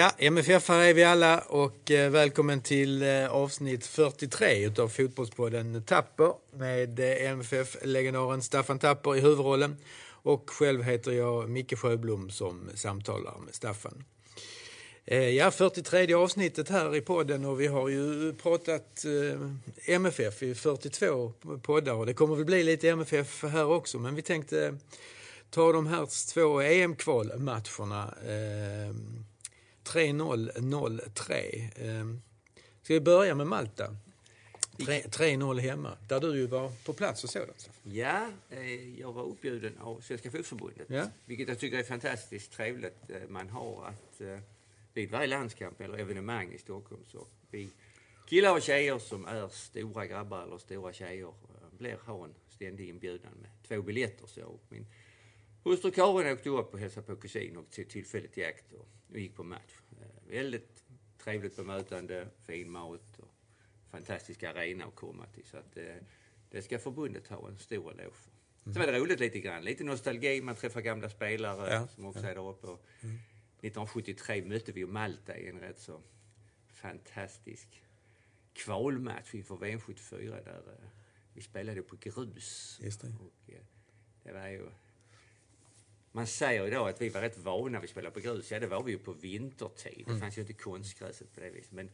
Ja, MFF här är vi alla och eh, välkommen till eh, avsnitt 43 utav Fotbollspodden Tapper med eh, MFF-legendaren Staffan Tapper i huvudrollen och själv heter jag Micke Sjöblom som samtalar med Staffan. Ja, 43 avsnittet här i podden och vi har ju pratat MFF i 42 poddar och det kommer väl bli lite MFF här också men vi tänkte ta de här två EM-kvalmatcherna 3-0-0-3. Eh, ska vi börja med Malta? 3-0 hemma, där du ju var på plats och sådant. Ja, eh, jag var uppbjuden av Svenska Fotbollförbundet. Ja. Vilket jag tycker är fantastiskt trevligt eh, man har att eh, vid varje landskamp eller evenemang i Stockholm så vi killar och tjejer som är stora grabbar eller stora tjejer blir ha en ständig inbjudan med två biljetter. Så och min hustru Karin åkte upp och hälsade på kusin och till tillfälligt jakt och, och gick på match. Väldigt trevligt bemötande, fin mat och fantastisk arena att komma till. Så att, eh, det ska förbundet ha en stor eloge för. Sen var det roligt lite grann, lite nostalgi, man träffar gamla spelare Ja, som också är där uppe. Och 1973 mötte vi Malta i en rätt så fantastisk kvalmatch inför VM 74 där eh, vi spelade på grus. Just det. Och, eh, det var ju... Man säger idag att vi var rätt vana vid att spela på grus. Ja, det var vi ju på vintertid. Det fanns ju inte konstgräset på det viset. Men,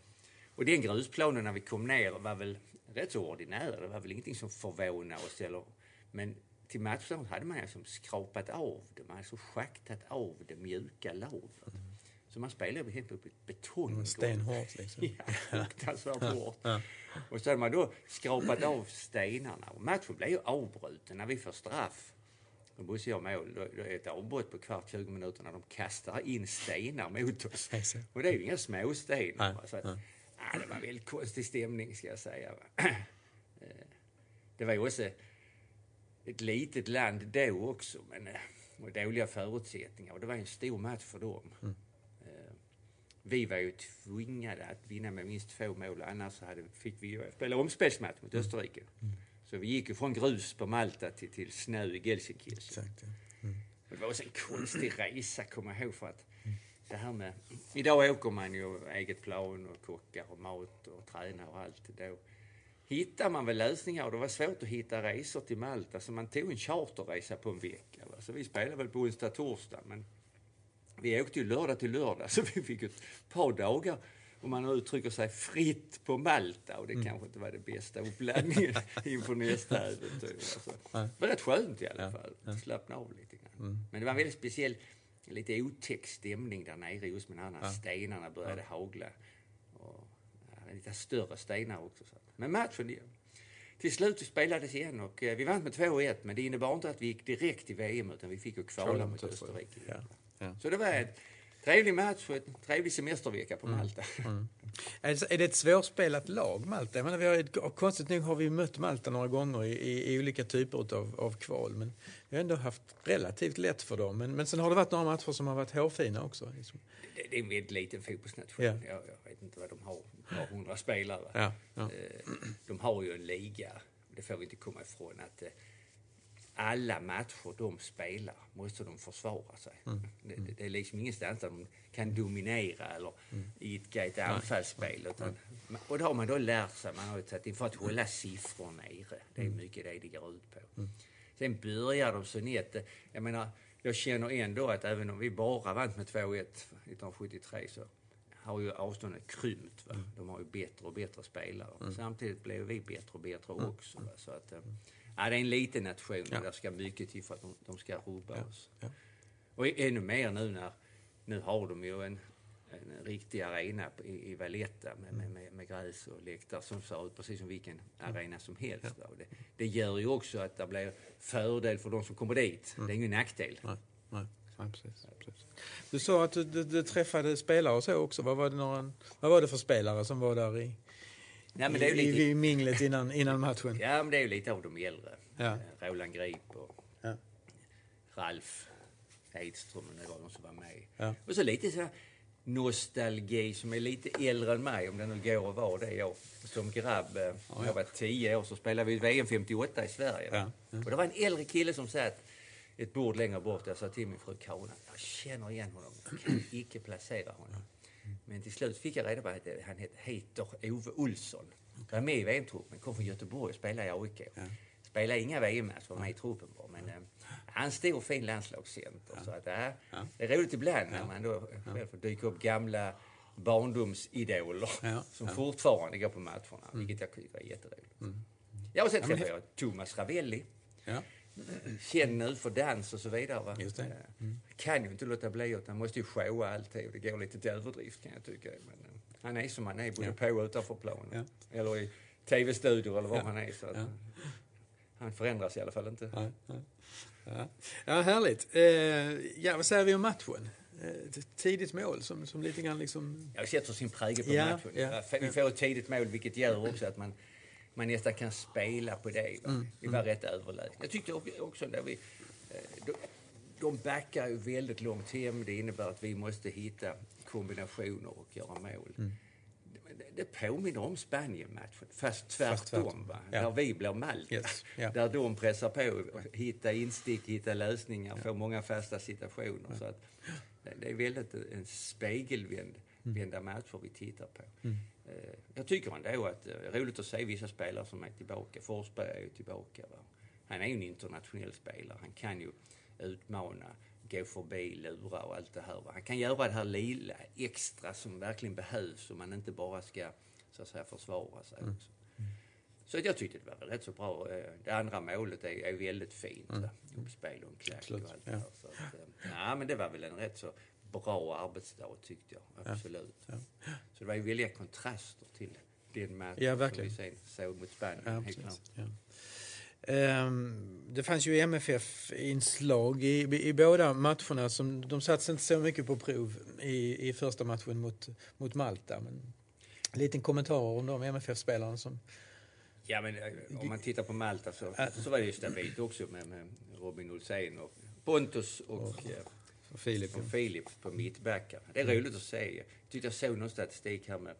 och den grusplanen när vi kom ner var väl rätt så ordinär. Det var väl ingenting som förvånade oss. Eller, men till matchen hade man alltså skrapat av det. Man hade alltså schaktat av det mjuka lavet. Så man spelade helt i ett betonggolv. Stenhårt liksom. Ja, fruktansvärt hårt. Och så hade man då skrapat av stenarna. Och matchen blev ju avbruten när vi får straff. Då Bosse gör mål. Då, då är ett avbrott på kvart, 20 minuter när de kastar in stenar mot oss. Och det är ju inga småstenar. Nej. Så att, nej. ja, det var väldigt konstig stämning ska jag säga. Eh, Det var ju också ett litet land då också, men eh, och dåliga förutsättningar. Och det var en stor match för dem. Mm. Eh, Vi var ju tvingade att vinna med minst två mål, annars hade, fick vi ju spela omspelsmatch mot Österrike. Så vi gick ju från grus på Malta till, till snö i Gelsenkirchen. Exakt, ja. Och Det var också en konstig resa, kommer jag ihåg. För att det här med, idag åker man ju eget plan och kockar och mat och tränar och allt. Då hittar man väl lösningar och det var svårt att hitta resor till Malta så man tog en charterresa på en vecka. Va? Så vi spelade väl på onsdag, torsdag men vi åkte ju lördag till lördag så vi fick ett par dagar om man uttrycker sig fritt på Malta och det kanske inte var det bästa uppladdningen inför nästa äventyr. Alltså. Det var rätt skönt i alla fall. Slappna av lite grann. Men det var en väldigt speciell, lite otäck stämning där nere just med när stenarna började hagla. Och, ja, lite större stenar också. Så. Men matchen, ja. till slut spelades igen och eh, vi vann med 2-1 men det innebar inte att vi gick direkt till VM utan vi fick ju kvala mot Österrike. Ja, ja. Så det var en trevlig match och en trevlig semestervecka på Malta. Är det- Är det ett svårspelat lag, Malta? Jag menar, vi har, konstigt nog har vi mött Malta några gånger i, i, i olika typer av, av kval. Men vi har ändå haft relativt lätt för dem. Men, men sen har det varit några matcher som har varit hårfina också. Liksom. Det, det är en väldigt liten fotbollsnation. Ja. Jag, jag vet inte vad de har, par hundra spelare. Ja, ja. Eh, De har ju en liga, det får vi inte komma ifrån, att eh, alla matcher de spelar måste de försvara sig. Mm. Det, det, det är liksom ingenstans där de kan dominera eller Mm. idka ett anfallsspel. Utan, och det har man då lärt sig, man har ju tagit in för att hålla siffror nere. Det är Mm. mycket det det går ut på. Sen börjar de så nätt. Jag menar, jag känner ändå att även om vi bara vann med 2-1 1973 så har ju avståndet krympt. Va? De har ju bättre och bättre spelare. Samtidigt blev vi bättre och bättre också. Va? Så att, eh, ja, det är en liten nation och det ska mycket till för att de, de ska rubba oss. ja. Och ännu mer nu när nu har de ju en, en riktig arena i, i Valletta med, med, med, med gräs och läktare som ser ut precis som vilken arena som helst. Och det, det gör ju också att det blir fördel för de som kommer dit. Det är ingen nackdel. Nej, nej. Nej, precis, precis. Du sa att du, du, du träffade spelare och så också. Vad var, det några, vad var det för spelare som var där i, Nej, men det är ju i, lite, i minglet innan, innan matchen? ja, men det är ju lite av de äldre. Ja. Eh, Roland Grip och Ja. Ralf Edström och var de som var med. Ja. Och så lite så här nostalgi som är lite äldre än mig, om det nu går att vara det. Jag, som grabb, eh, när jag var 10 år, så spelade vi VM 58 i Sverige. Och det var en äldre kille som satt ett bord längre bort. Jag sa till min fru Karin, jag känner igen honom. Jag kan icke placera honom. Men till slut fick jag reda på att han heter Ove Olsson. Var med i VM-truppen, kom från Göteborg och spelade i AIK. Ja. Spelade inga VM-matcher, var med i truppen bara. Men eh, han stor fin landslagscenter. Ja. Så att, äh, ja. Det är roligt ibland när man då själv får dyka upp gamla barndomsidoler ja. som fortfarande går på matcherna, mm. vilket jag tycker är jätteroligt. Mm. Jag har sett ja, men... Thomas Ravelli. Känd nu för dans och så vidare. Va? Just det. Eh, mm. Kan ju inte låta bli att han måste ju showa alltid och det går lite till överdrift kan jag tycka. Men, uh, han är som han är både ja. på och utanför planen. Ja. Eller i tv-studior eller var ja. han är. Så ja. Han förändras i alla fall inte. Ja, ja. ja härligt. Eh, ja, vad säger vi om matchen? Eh, tidigt mål som, som lite grann liksom... Ja, sätter sin prägel på matchen. Vi får ett tidigt mål vilket gör också att man man nästan kan spela på det. Va? Mm. Vi var mm. rätt överlägsna. Jag tyckte också när vi... Eh, de, de backar ju väldigt långt hem. Det innebär att vi måste hitta kombinationer och göra mål. Mm. Det, det påminner om Spanien-matchen, fast tvärtom. Fast tvärtom. Va? Ja. Där vi blir Malta. Yes. Yeah. Där de pressar på, hitta instick, hitta lösningar, ja. få många fasta situationer. Ja. Så att, det är väldigt en spegelvänd vända matcher vi tittar på. Mm. Eh, jag tycker ändå att det är roligt att se vissa spelare som är tillbaka. Forsberg är ju tillbaka. Va? Han är ju en internationell spelare. Han kan ju utmana, gå förbi, lura och allt det här. Va? Han kan göra det här lilla extra som verkligen behövs om man inte bara ska så att säga försvara sig mm. också. Så jag tyckte det var rätt så bra. Eh, det andra målet är, är väldigt fint. Mm. Uppspel och en klack och allt ja. det där. Så att, eh, ja, men det var väl en rätt så bra arbetsdag tyckte jag. Absolut. Ja. Ja. Så det var ju väldiga kontraster till den matchen ja, verkligen. som vi sen såg mot Spanien. Ja. Um, det fanns ju MFF-inslag i, i båda matcherna. Som, de satsade inte så mycket på prov i, i första matchen mot, mot Malta. Men en liten kommentar om de MFF-spelarna som... Ja, men eh, om man tittar på Malta så, så var det ju stabilt också med, med Robin Olsén och Pontus och, och Filip. Och Filip på mittbackarna. Det är roligt att se. Jag tyckte jag såg någon statistik här med,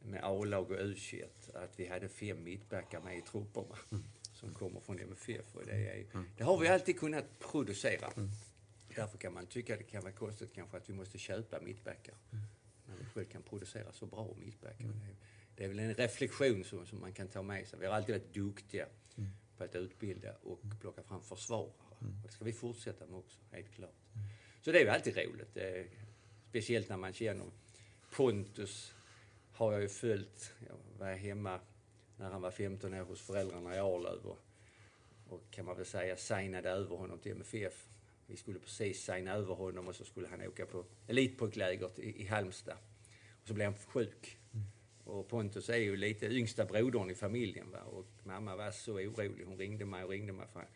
med A-lag och U21 att vi hade fem mittbackar med i trupperna mm. som kommer från MFF. Och det, är, mm. det har vi alltid kunnat producera. Mm. Därför kan man tycka att det kan vara konstigt kanske att vi måste köpa mittbackar. Mm. När vi själv kan producera så bra mittbackar. Mm. Det, är, är väl en reflektion som, som man kan ta med sig. Vi har alltid varit duktiga mm. på att utbilda och plocka fram försvarare. Mm. Det ska vi fortsätta med också, helt klart. Så det är ju alltid roligt. Speciellt när man känner Pontus har jag ju följt. Jag var hemma när han var 15 år hos föräldrarna i Arlöv och, och kan man väl säga signade över honom till MFF. Vi skulle precis signa över honom och så skulle han åka på elitpojklägret i, i Halmstad. Och så blev han sjuk. Mm. Och Pontus är ju lite yngsta brodern i familjen va? och mamma var så orolig. Hon ringde mig och ringde mig för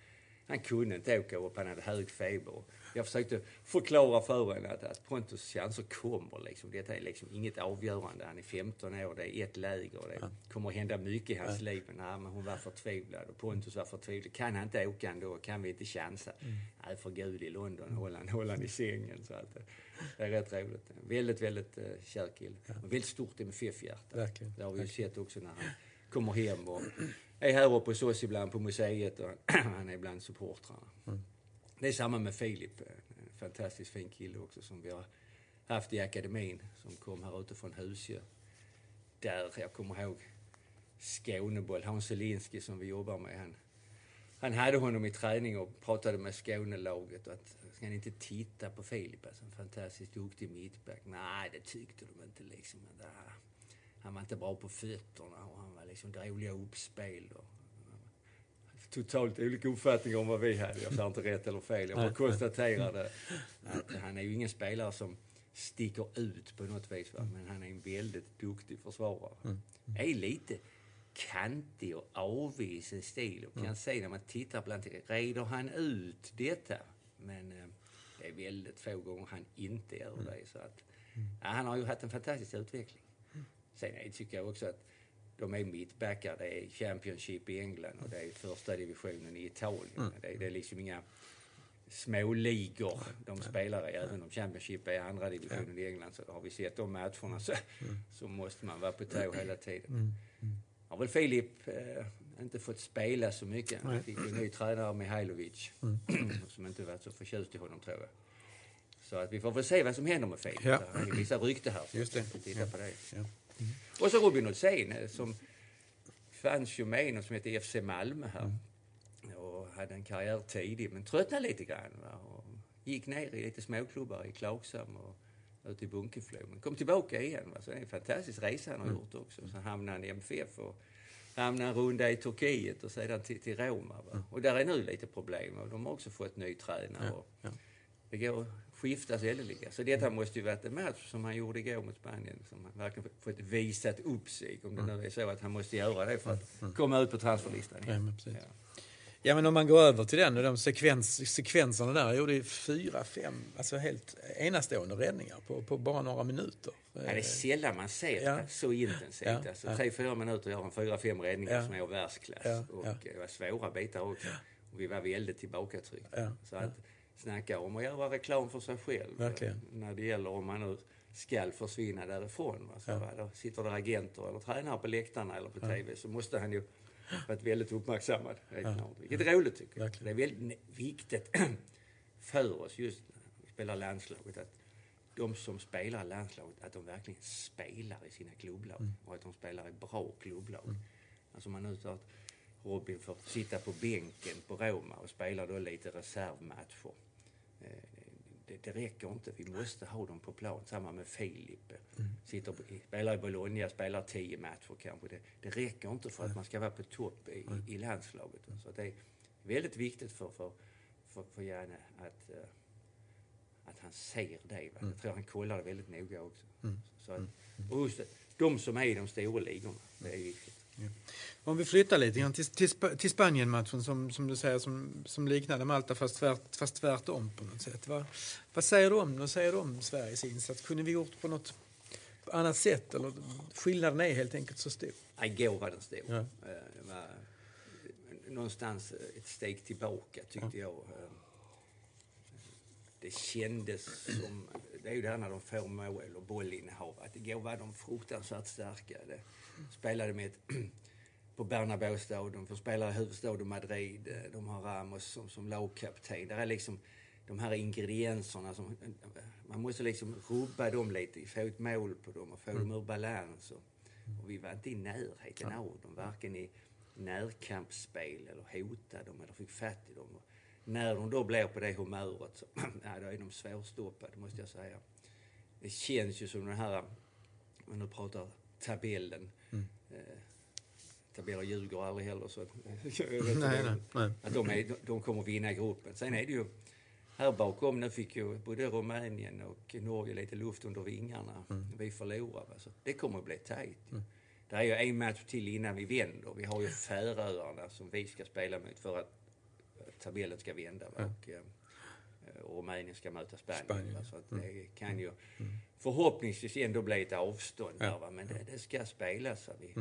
han kunde inte åka upp, han hade hög feber. Jag försökte förklara för henne att, att Pontus chanser kommer. Liksom. Detta är liksom inget avgörande. Han är 15 år, det är ett läger. Det kommer att hända mycket i hans liv. Men, ja, men hon var förtvivlad och Pontus var förtvivlad. Kan han inte åka ändå? Kan vi inte chansa? Mm. Nej, för gud i London, håll han, håll han i sängen. Så att, det är rätt roligt. Väldigt, väldigt uh, kär kille. Ja. Väldigt stort MFF-hjärta. Det har vi ju sett också när han kommer hem och är här uppe hos oss ibland på museet och han är ibland supportrarna. Mm. Det är samma med Filip, en fantastiskt fin kille också som vi har haft i akademin som kom här utifrån Husjö. Där, jag kommer ihåg Skåneboll, Hans Selinski som vi jobbar med. Han, han hade honom i träning och pratade med Skånelaget och att ska ni inte titta på Filip, alltså en fantastiskt duktig mittback. Nej, det tyckte de inte liksom. Men där, han var inte bra på fötterna och han var liksom dåliga uppspel. Och, totalt olika uppfattningar om vad vi hade. Jag sa inte rätt eller fel. Jag bara konstaterade att han är ju ingen spelare som sticker ut på något vis. Va? Men han är en väldigt duktig försvarare. Mm. Är lite kantig och avvis i stil och kan mm. se när man tittar bland reder han ut detta? Men eh, det är väldigt få gånger han inte gör det. Så att, ja, han har ju haft en fantastisk utveckling. Sen tycker jag också att de är mittbackar. Det är Championship i England och det är första divisionen i Italien. Mm. Det, är, det är liksom inga småligor de spelar i. Även om Championship är andra divisionen i England så har vi sett de matcherna så, mm. så måste man vara på tå hela tiden. Mm. Mm. Har väl Filip eh, inte fått spela så mycket. Han fick en ny tränare, Mihailovic, mm. som inte varit så förtjust i honom tror jag. Så att vi får väl se vad som händer med Filip. Ja. Det är vissa rykte här. Just det. Titta på det. Ja. Och så Robin Olsén eh, som fanns ju med i något som heter FC Malmö här. Och hade en karriär tidig men tröttnade lite grann. Va? Och gick ner i lite småklubbar i Klagsam och ute i Bunkeflo. Men kom tillbaka igen. Va? Så det är en fantastisk resa han har gjort också. Så hamnade han i MFF och hamnade en runda i Turkiet och sedan till, till Roma. Va? Och där är nu lite problem och de har också fått ny tränare. Och ja. Det går att skifta säljliga. Så detta måste ju varit en match som han gjorde igår mot Spanien som han verkligen fått visat upp sig. Om det nu är så att han måste göra det för att komma ut på transferlistan. Ja, men precis. Ja. Ja, men om man går över till den och de sekvens, sekvenserna där. Jag gjorde fyra, fem, alltså helt enastående räddningar på, på bara några minuter. Ja, det är sällan man ser Ja. så intensivt. Ja, Alltså, ja. tre, fyra minuter gör han fyra, fem räddningar Ja. som är av världsklass. Ja, Och ja. det var svåra bitar också. Och vi var väldigt tillbakatryckta. Så att snacka om att göra reklam för sig själv. Verkligen. eh, När det gäller om man nu skall försvinna därifrån. Va? Så, va? Då sitter det agenter eller tränare på läktarna eller på TV så måste han ju varit väldigt uppmärksammad. Vilket är roligt tycker jag. Verkligen. Det är väldigt viktigt för oss just när vi spelar landslaget att de som spelar i landslaget, att de verkligen spelar i sina klubblag Mm. och att de spelar i bra klubblag. Alltså om man nu att Robin får sitta på bänken på Roma och spela då lite reservmatcher. Eh, Det, det räcker inte. Vi måste ha dem på plan. Samma med Filip. Mm. Sitter spelar i Bologna, spelar tio matcher kanske. Det, det räcker inte för att man ska vara på topp i, i landslaget. Så det är väldigt viktigt för, för, för, för Janne att, eh, att han ser det. Va? Jag tror han kollar det väldigt noga också. Så att, och just det, de som är i de stora ligorna, det är viktigt. Om vi flyttar lite grann till, till, till Spanien-matchen som, som du säger som, som liknade Malta fast, tvärt, fast tvärtom på något sätt. Vad, vad säger du om Vad säger du om Sveriges insats? Kunde vi gjort på något annat sätt? Eller skillnaden är helt enkelt så stor. Ja, Igår var den stor. Ja. Eh, var någonstans ett steg tillbaka tyckte jag. Eh, Det kändes som, det är ju det här när de får mål och bollinnehav, att igår var de fruktansvärt starka. Det spelade med ett, på Bernabéu-stadion, de spelar i huvudstaden Madrid, eh, de har Ramos som, som lagkapten. Det är liksom de här ingredienserna som, man måste liksom rubba dem lite, få ett mål på dem och få dem ur balans. Och, och vi var inte i närheten av dem, varken i närkampsspel eller hotade dem eller fick fatt i dem. Och när de då blir på det humöret så ja, då är de svårstoppade måste jag säga. Det känns ju som den här, om nu pratar tabellen, eh, tabeller ljuger aldrig heller så att, Nej, nej, nej. att de, är, de kommer vinna gruppen. Sen är det ju här bakom, nu fick ju både Rumänien och Norge lite luft under vingarna. Vi förlorar. Va? Så det kommer att bli tajt. ju. Det är ju en match till innan vi vänder. Vi har ju Färöarna som vi ska spela mot för att tabellen ska vända. Va? Och, eh, och Rumänien ska möta Spanien. Spanien, Va? Så att det kan ju förhoppningsvis ändå bli ett avstånd där. Va? Men det, det ska spelas. Va? Vi,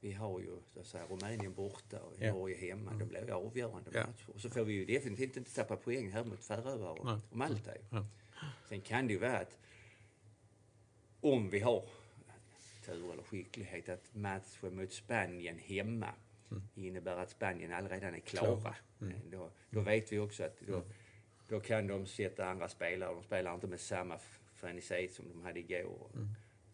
vi har ju så att säga, Rumänien borta och Ja. Norge hemma. Det blir ju avgörande Ja. matcher. Och så får vi ju definitivt inte tappa poäng här mot Färöar och, och Malta. Ja. Sen kan det ju vara att om vi har tur eller skicklighet att matchen mot Spanien hemma innebär att Spanien allredan är klara. Klara. Eh, Då, då vet vi också att då, då kan de sätta andra spelare. De spelar inte med samma frenesi som de hade igår.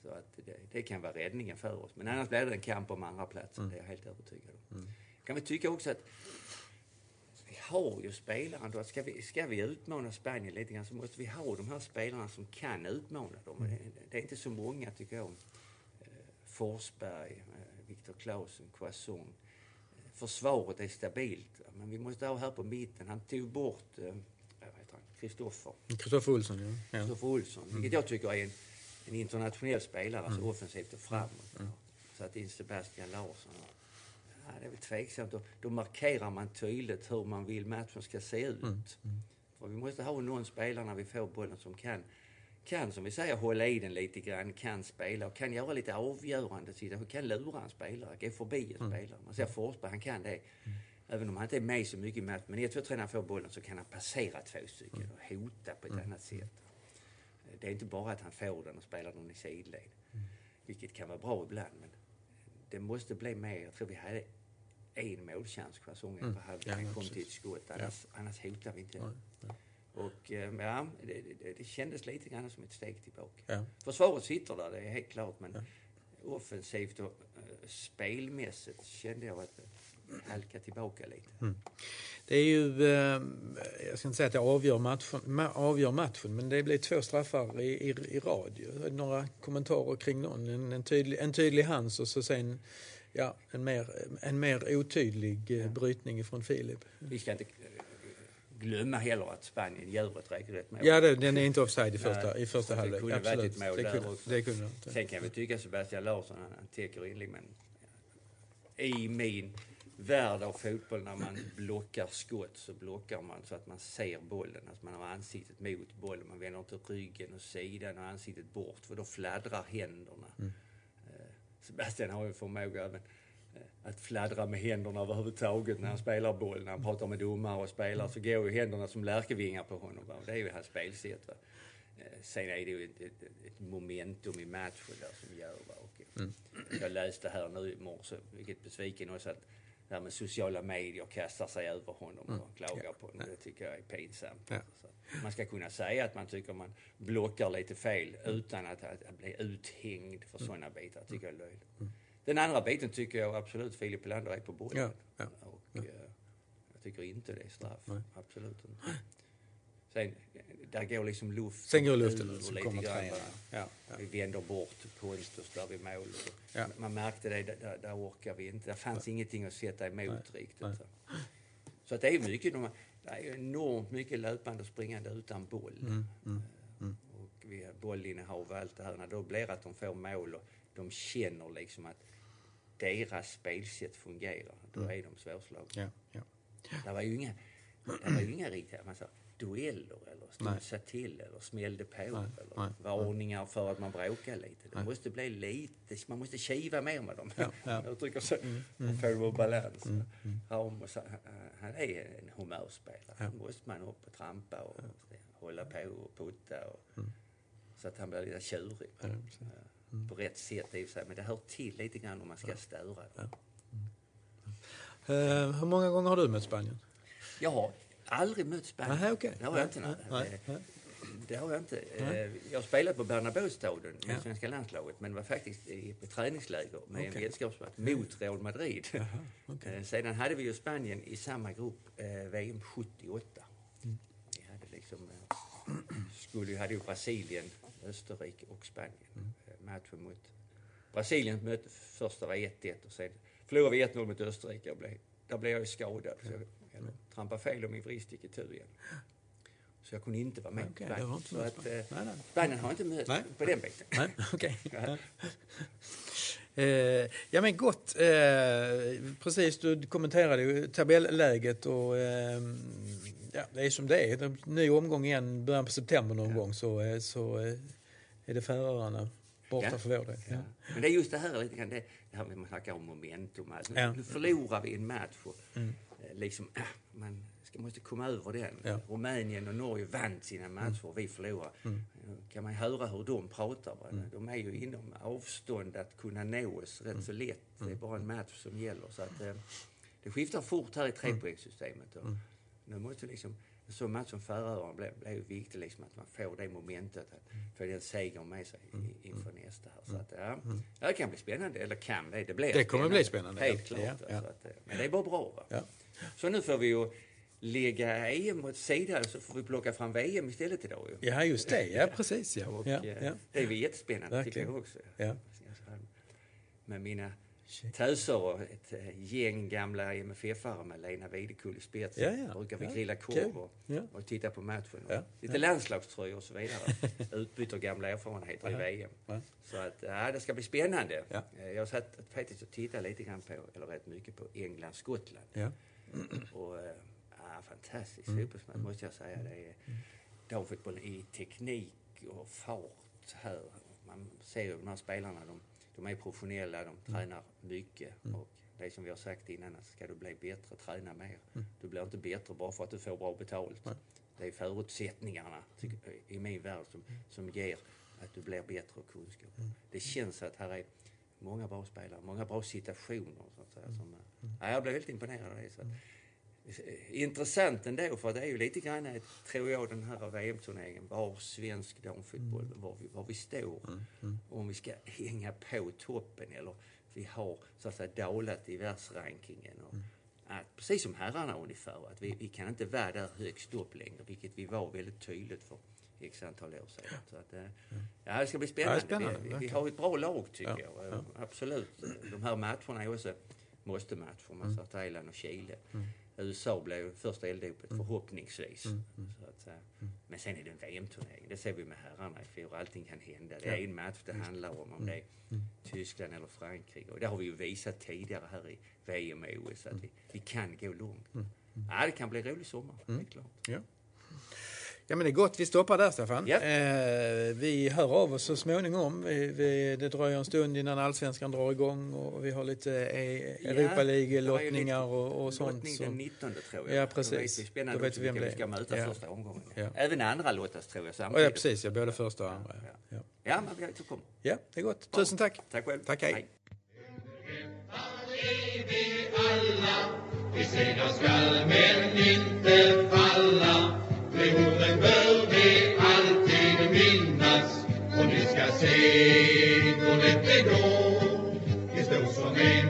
Så att det, det kan vara räddningen för oss. Men annars blir det en kamp om andra platsen. Det är jag helt övertygad om. Kan vi tycka också att vi har ju spelarna då. Ska vi, ska vi utmana Spanien lite grann så måste vi ha de här spelarna som kan utmana dem. Och Det, det är inte så många tycker jag. Eh, Forsberg, eh, Viktor Claesson, Quasson. Eh, Försvaret är stabilt. Men vi måste ha här på mitten. Han tog bort, eh, Kristoffer. Kristoffer Olsson, ja. Kristoffer Olsson, vilket jag tycker är en, en internationell spelare, alltså offensivt och framåt. Så att in Sebastian Larsson. Ja, det är väl tveksamt. Då, då markerar man tydligt hur man vill matchen ska se ut. För vi måste ha någon spelare när vi får bollen som kan, kan som vi säger, hålla i den lite grann, kan spela och kan göra lite avgörande situationer, kan lura en spelare, gå förbi en spelare. Man ser Forsberg, han kan det. Även om han inte är med så mycket i matchen. Men tror att när han får bollen så kan han passera två stycken och hota på ett annat sätt. Det är inte bara att han får den och spelar den i sidled. Vilket kan vara bra ibland. Men det måste bli mer. Jag tror vi hade en målchans säsongen på halvlek. Ja, Han kom precis. till ett skott. Annars, annars hotar vi inte. Och eh, ja, det, det, det kändes lite grann som ett steg tillbaka. Ja. Försvaret sitter där, det är helt klart. Men offensivt och eh, spelmässigt kände jag att det halkade tillbaka lite. Mm. Det är ju, eh, jag ska inte säga att det avgör matchen, ma- avgör matchen men det blir två straffar i, i, i rad. ju. Har du Några kommentarer kring någon? En, en, tydlig, en tydlig hands och så sen ja, en, mer, en mer otydlig eh, brytning från Filip. Vi ska inte eh, glömma heller att Spanien gör ett regelrätt mål. Ja, det, den är inte offside i första, Nej, i första det halvlek. kunde varit Absolut. ett mål det, där kunde, också. det kunde det. Sen kan väl tycka Sebastian Larsson, han, han täcker inlägg, men i min värld av fotboll när man blockar skott så blockar man så att man ser bollen, att man har ansiktet mot bollen. Man vänder inte ryggen och sidan och ansiktet bort för då fladdrar händerna. Mm. Eh, Sebastian har ju förmåga även eh, att fladdra med händerna överhuvudtaget när han spelar boll. När han pratar med domare och spelare så går ju händerna som lärkevingar på honom. Va? Det är ju hans spelsätt. Va? Eh, Sen är det ju ett, ett, ett momentum i matchen där som gör. Va? Och Jag läste här nu i morse, vilket besviken också, att här med sociala medier kastar sig över honom och klagar på honom. Det tycker jag är pinsamt. Ja. Man ska kunna säga att man tycker man blockar lite fel utan att, att, bli uthängd för sådana bitar. tycker jag är löjligt. Den andra biten tycker jag absolut Filip Helander är på bollen. Ja, ja, Och eh, jag tycker inte det är straff. Nej. Absolut inte. Sen, där går liksom luft Sen går luften ut så lite kommer va. Ja, ja. Vi vänder bort Pontus där vid mål. Ja. Man märkte det, där, där orkar vi inte. Det fanns ingenting att sätta emot riktigt. nej. Så. så att det är mycket, de- det är enormt mycket löpande och springande utan boll. Mm, Eh, Och vi har bollinnehav och allt det här. När då blir att de får mål och de känner liksom att deras spelsätt fungerar, då Mm. är de svårslagna. Ja, ja. Det var ju inga, det var ju inga riktiga man sa, dueller eller studsa till eller smällde på eller nej, varningar för att man bråkar lite. Det måste bli lite, man måste kiva mer med dem. Ja, ja. Jag tycker så. Mm. För att få balans. Ramos, han, han är en humörspelare. Ja. måste man upp och trampa och hålla på och putta. Och, Så att han blir lite tjurig. Ja, precis. På rätt sätt i och för sig. Men det hör till lite grann om man ska störa. dem. Eh, hur många gånger har du mött Spanien? Jag har aldrig mött Spanien. Aha, okej. Det har jag inte. Nej, nej, nej. Det har jag inte. Eh, Jag har spelat på Bernabéu-stadion med Ja. svenska landslaget men var faktiskt i på träningsläger med en Okej. vänskapsmatch mot Real Madrid. okej. Eh, Sedan hade vi ju Spanien i samma grupp, eh, VM 78. Mm. Vi hade liksom, eh, skulle, ju- hade ju Brasilien, Österrike och Spanien. Mm. Eh, Matchen mot Brasilien mötte första var 1-1 och sen förlorade vi 1-0 mot Österrike. Och blev, där blev jag ju skadad. Så jag trampade fel och min vrist gick itu igen. Så jag kunde inte vara med. Var Spanien. inte så att, eh, Nej, nej. Har inte mött Nej. på den biten. Nej, okej. Ja. Eh, ja men gott. Eh, precis, du kommenterade ju tabelläget och eh, ja, det är som det är. Ny omgång igen, början på september någon gång så, eh, så eh, är det Färöarna borta Ja. för vår del. Ja. Men det är just det här lite grann, det, det här med man snackar om momentum. Alltså, Ja. Nu förlorar vi en match och eh, liksom, äh, man ska, måste komma över den. Ja. Rumänien och Norge vann sina matcher och vi förlorade. Eh, kan man höra hur de pratar. Va? De är ju inom avstånd att kunna nå oss rätt så lätt. Det är bara en match som gäller. Så att, eh, det skiftar fort här i trepoängssystemet. Och Nu måste liksom, en sån match som Färöarna blev, blev ju viktigt liksom att man får det momentet att få den segern med sig i, inför nästa här. Så att, ja, det kan bli spännande, eller kan det, det blir Det kommer bli spännande, Helt klart. Ja, ja. Att, eh, men det är bara bra. Så nu får vi ju lägga EM åt sidan så får vi plocka fram VM istället idag ju. ja, just det. Ja, precis. Ja. Och, Ja, eh, ja. Det är ju jättespännande tycker Verkligen. jag också. Ja. Med mina töser och ett eh, gäng gamla MFF-are med Lena Videkull i spetsen. Ja, ja. brukar vi grilla korv och, Ja. och titta på matchen. Och. Lite landslagströjor och så vidare. Utbyter gamla erfarenheter i VM. Så att, ja, det ska bli spännande. Eh, Jag satt faktiskt och tittade lite grann på, eller rätt mycket på England-Skottland. Ja. Och, eh, ja, fantastisk Mm. fotbollsmatch måste jag säga. Det är damfotbollen i teknik och fart här. Man ser ju de här spelarna, de, de är professionella, Mm. de tränar mycket. Och det är som vi har sagt innan, att ska du bli bättre, träna mer. Mm. Du blir inte bättre bara för att du får bra betalt. Det är förutsättningarna i min värld som, som ger att du blir bättre och kunskap. Det känns att här är många bra spelare, många bra situationer. Så att säga, som, ja, jag blev väldigt imponerad av det. Så att, intressant ändå för det är ju lite grann, ett, tror jag, den här VM-turneringen, var svensk damfotboll, Mm. var, vi, var vi står. Om vi ska hänga på toppen eller vi har så att säga dalat i världsrankingen. Och Mm. att, precis som herrarna ungefär, att vi, vi kan inte vara där högst upp längre, vilket vi var väldigt tydligt för x antal år sedan. Så att, eh, ja, det ska bli spännande. Mm. Ja, spännande, vi, vi, har ett bra lag tycker Ja, jag. Eh, Absolut. De här matcherna är också måste-matcher. Man sa Thailand och Chile. USA blev första elddopet förhoppningsvis. Så att, säga. Men sen är det en VM-turnering. Det ser vi med herrarna i fjol. Allting kan hända. Det är en match det handlar om. Om det är Tyskland eller Frankrike. Och det har vi ju visat tidigare här i VM och OS. Att vi, vi kan gå långt. Ja, det kan bli rolig sommar. Det är klart. Ja. Ja men det är gott, vi stoppar där Staffan. Ja. Eh, vi hör av oss så småningom. Vi, vi, det dröjer en stund innan allsvenskan drar igång och vi har lite eh, Ja, Europa League-lottningar och, och sånt. Lottning Så. den 19 tror jag. Ja, Då precis. vet vi spännande Då vet vi vem det vi ska är. möta Ja. första omgången. Ja. Även andra lottas tror jag Ja, samtidigt. ja precis, ja, både första och andra. Ja, ja. Ja, men vi återkommer. ja det är gott. Tusen tack. Tack själv. Tack, hej. Vi segrar skall men inte falla. Floden bör vi alltid minnas och ni ska se hur lätt det går. Det stod som en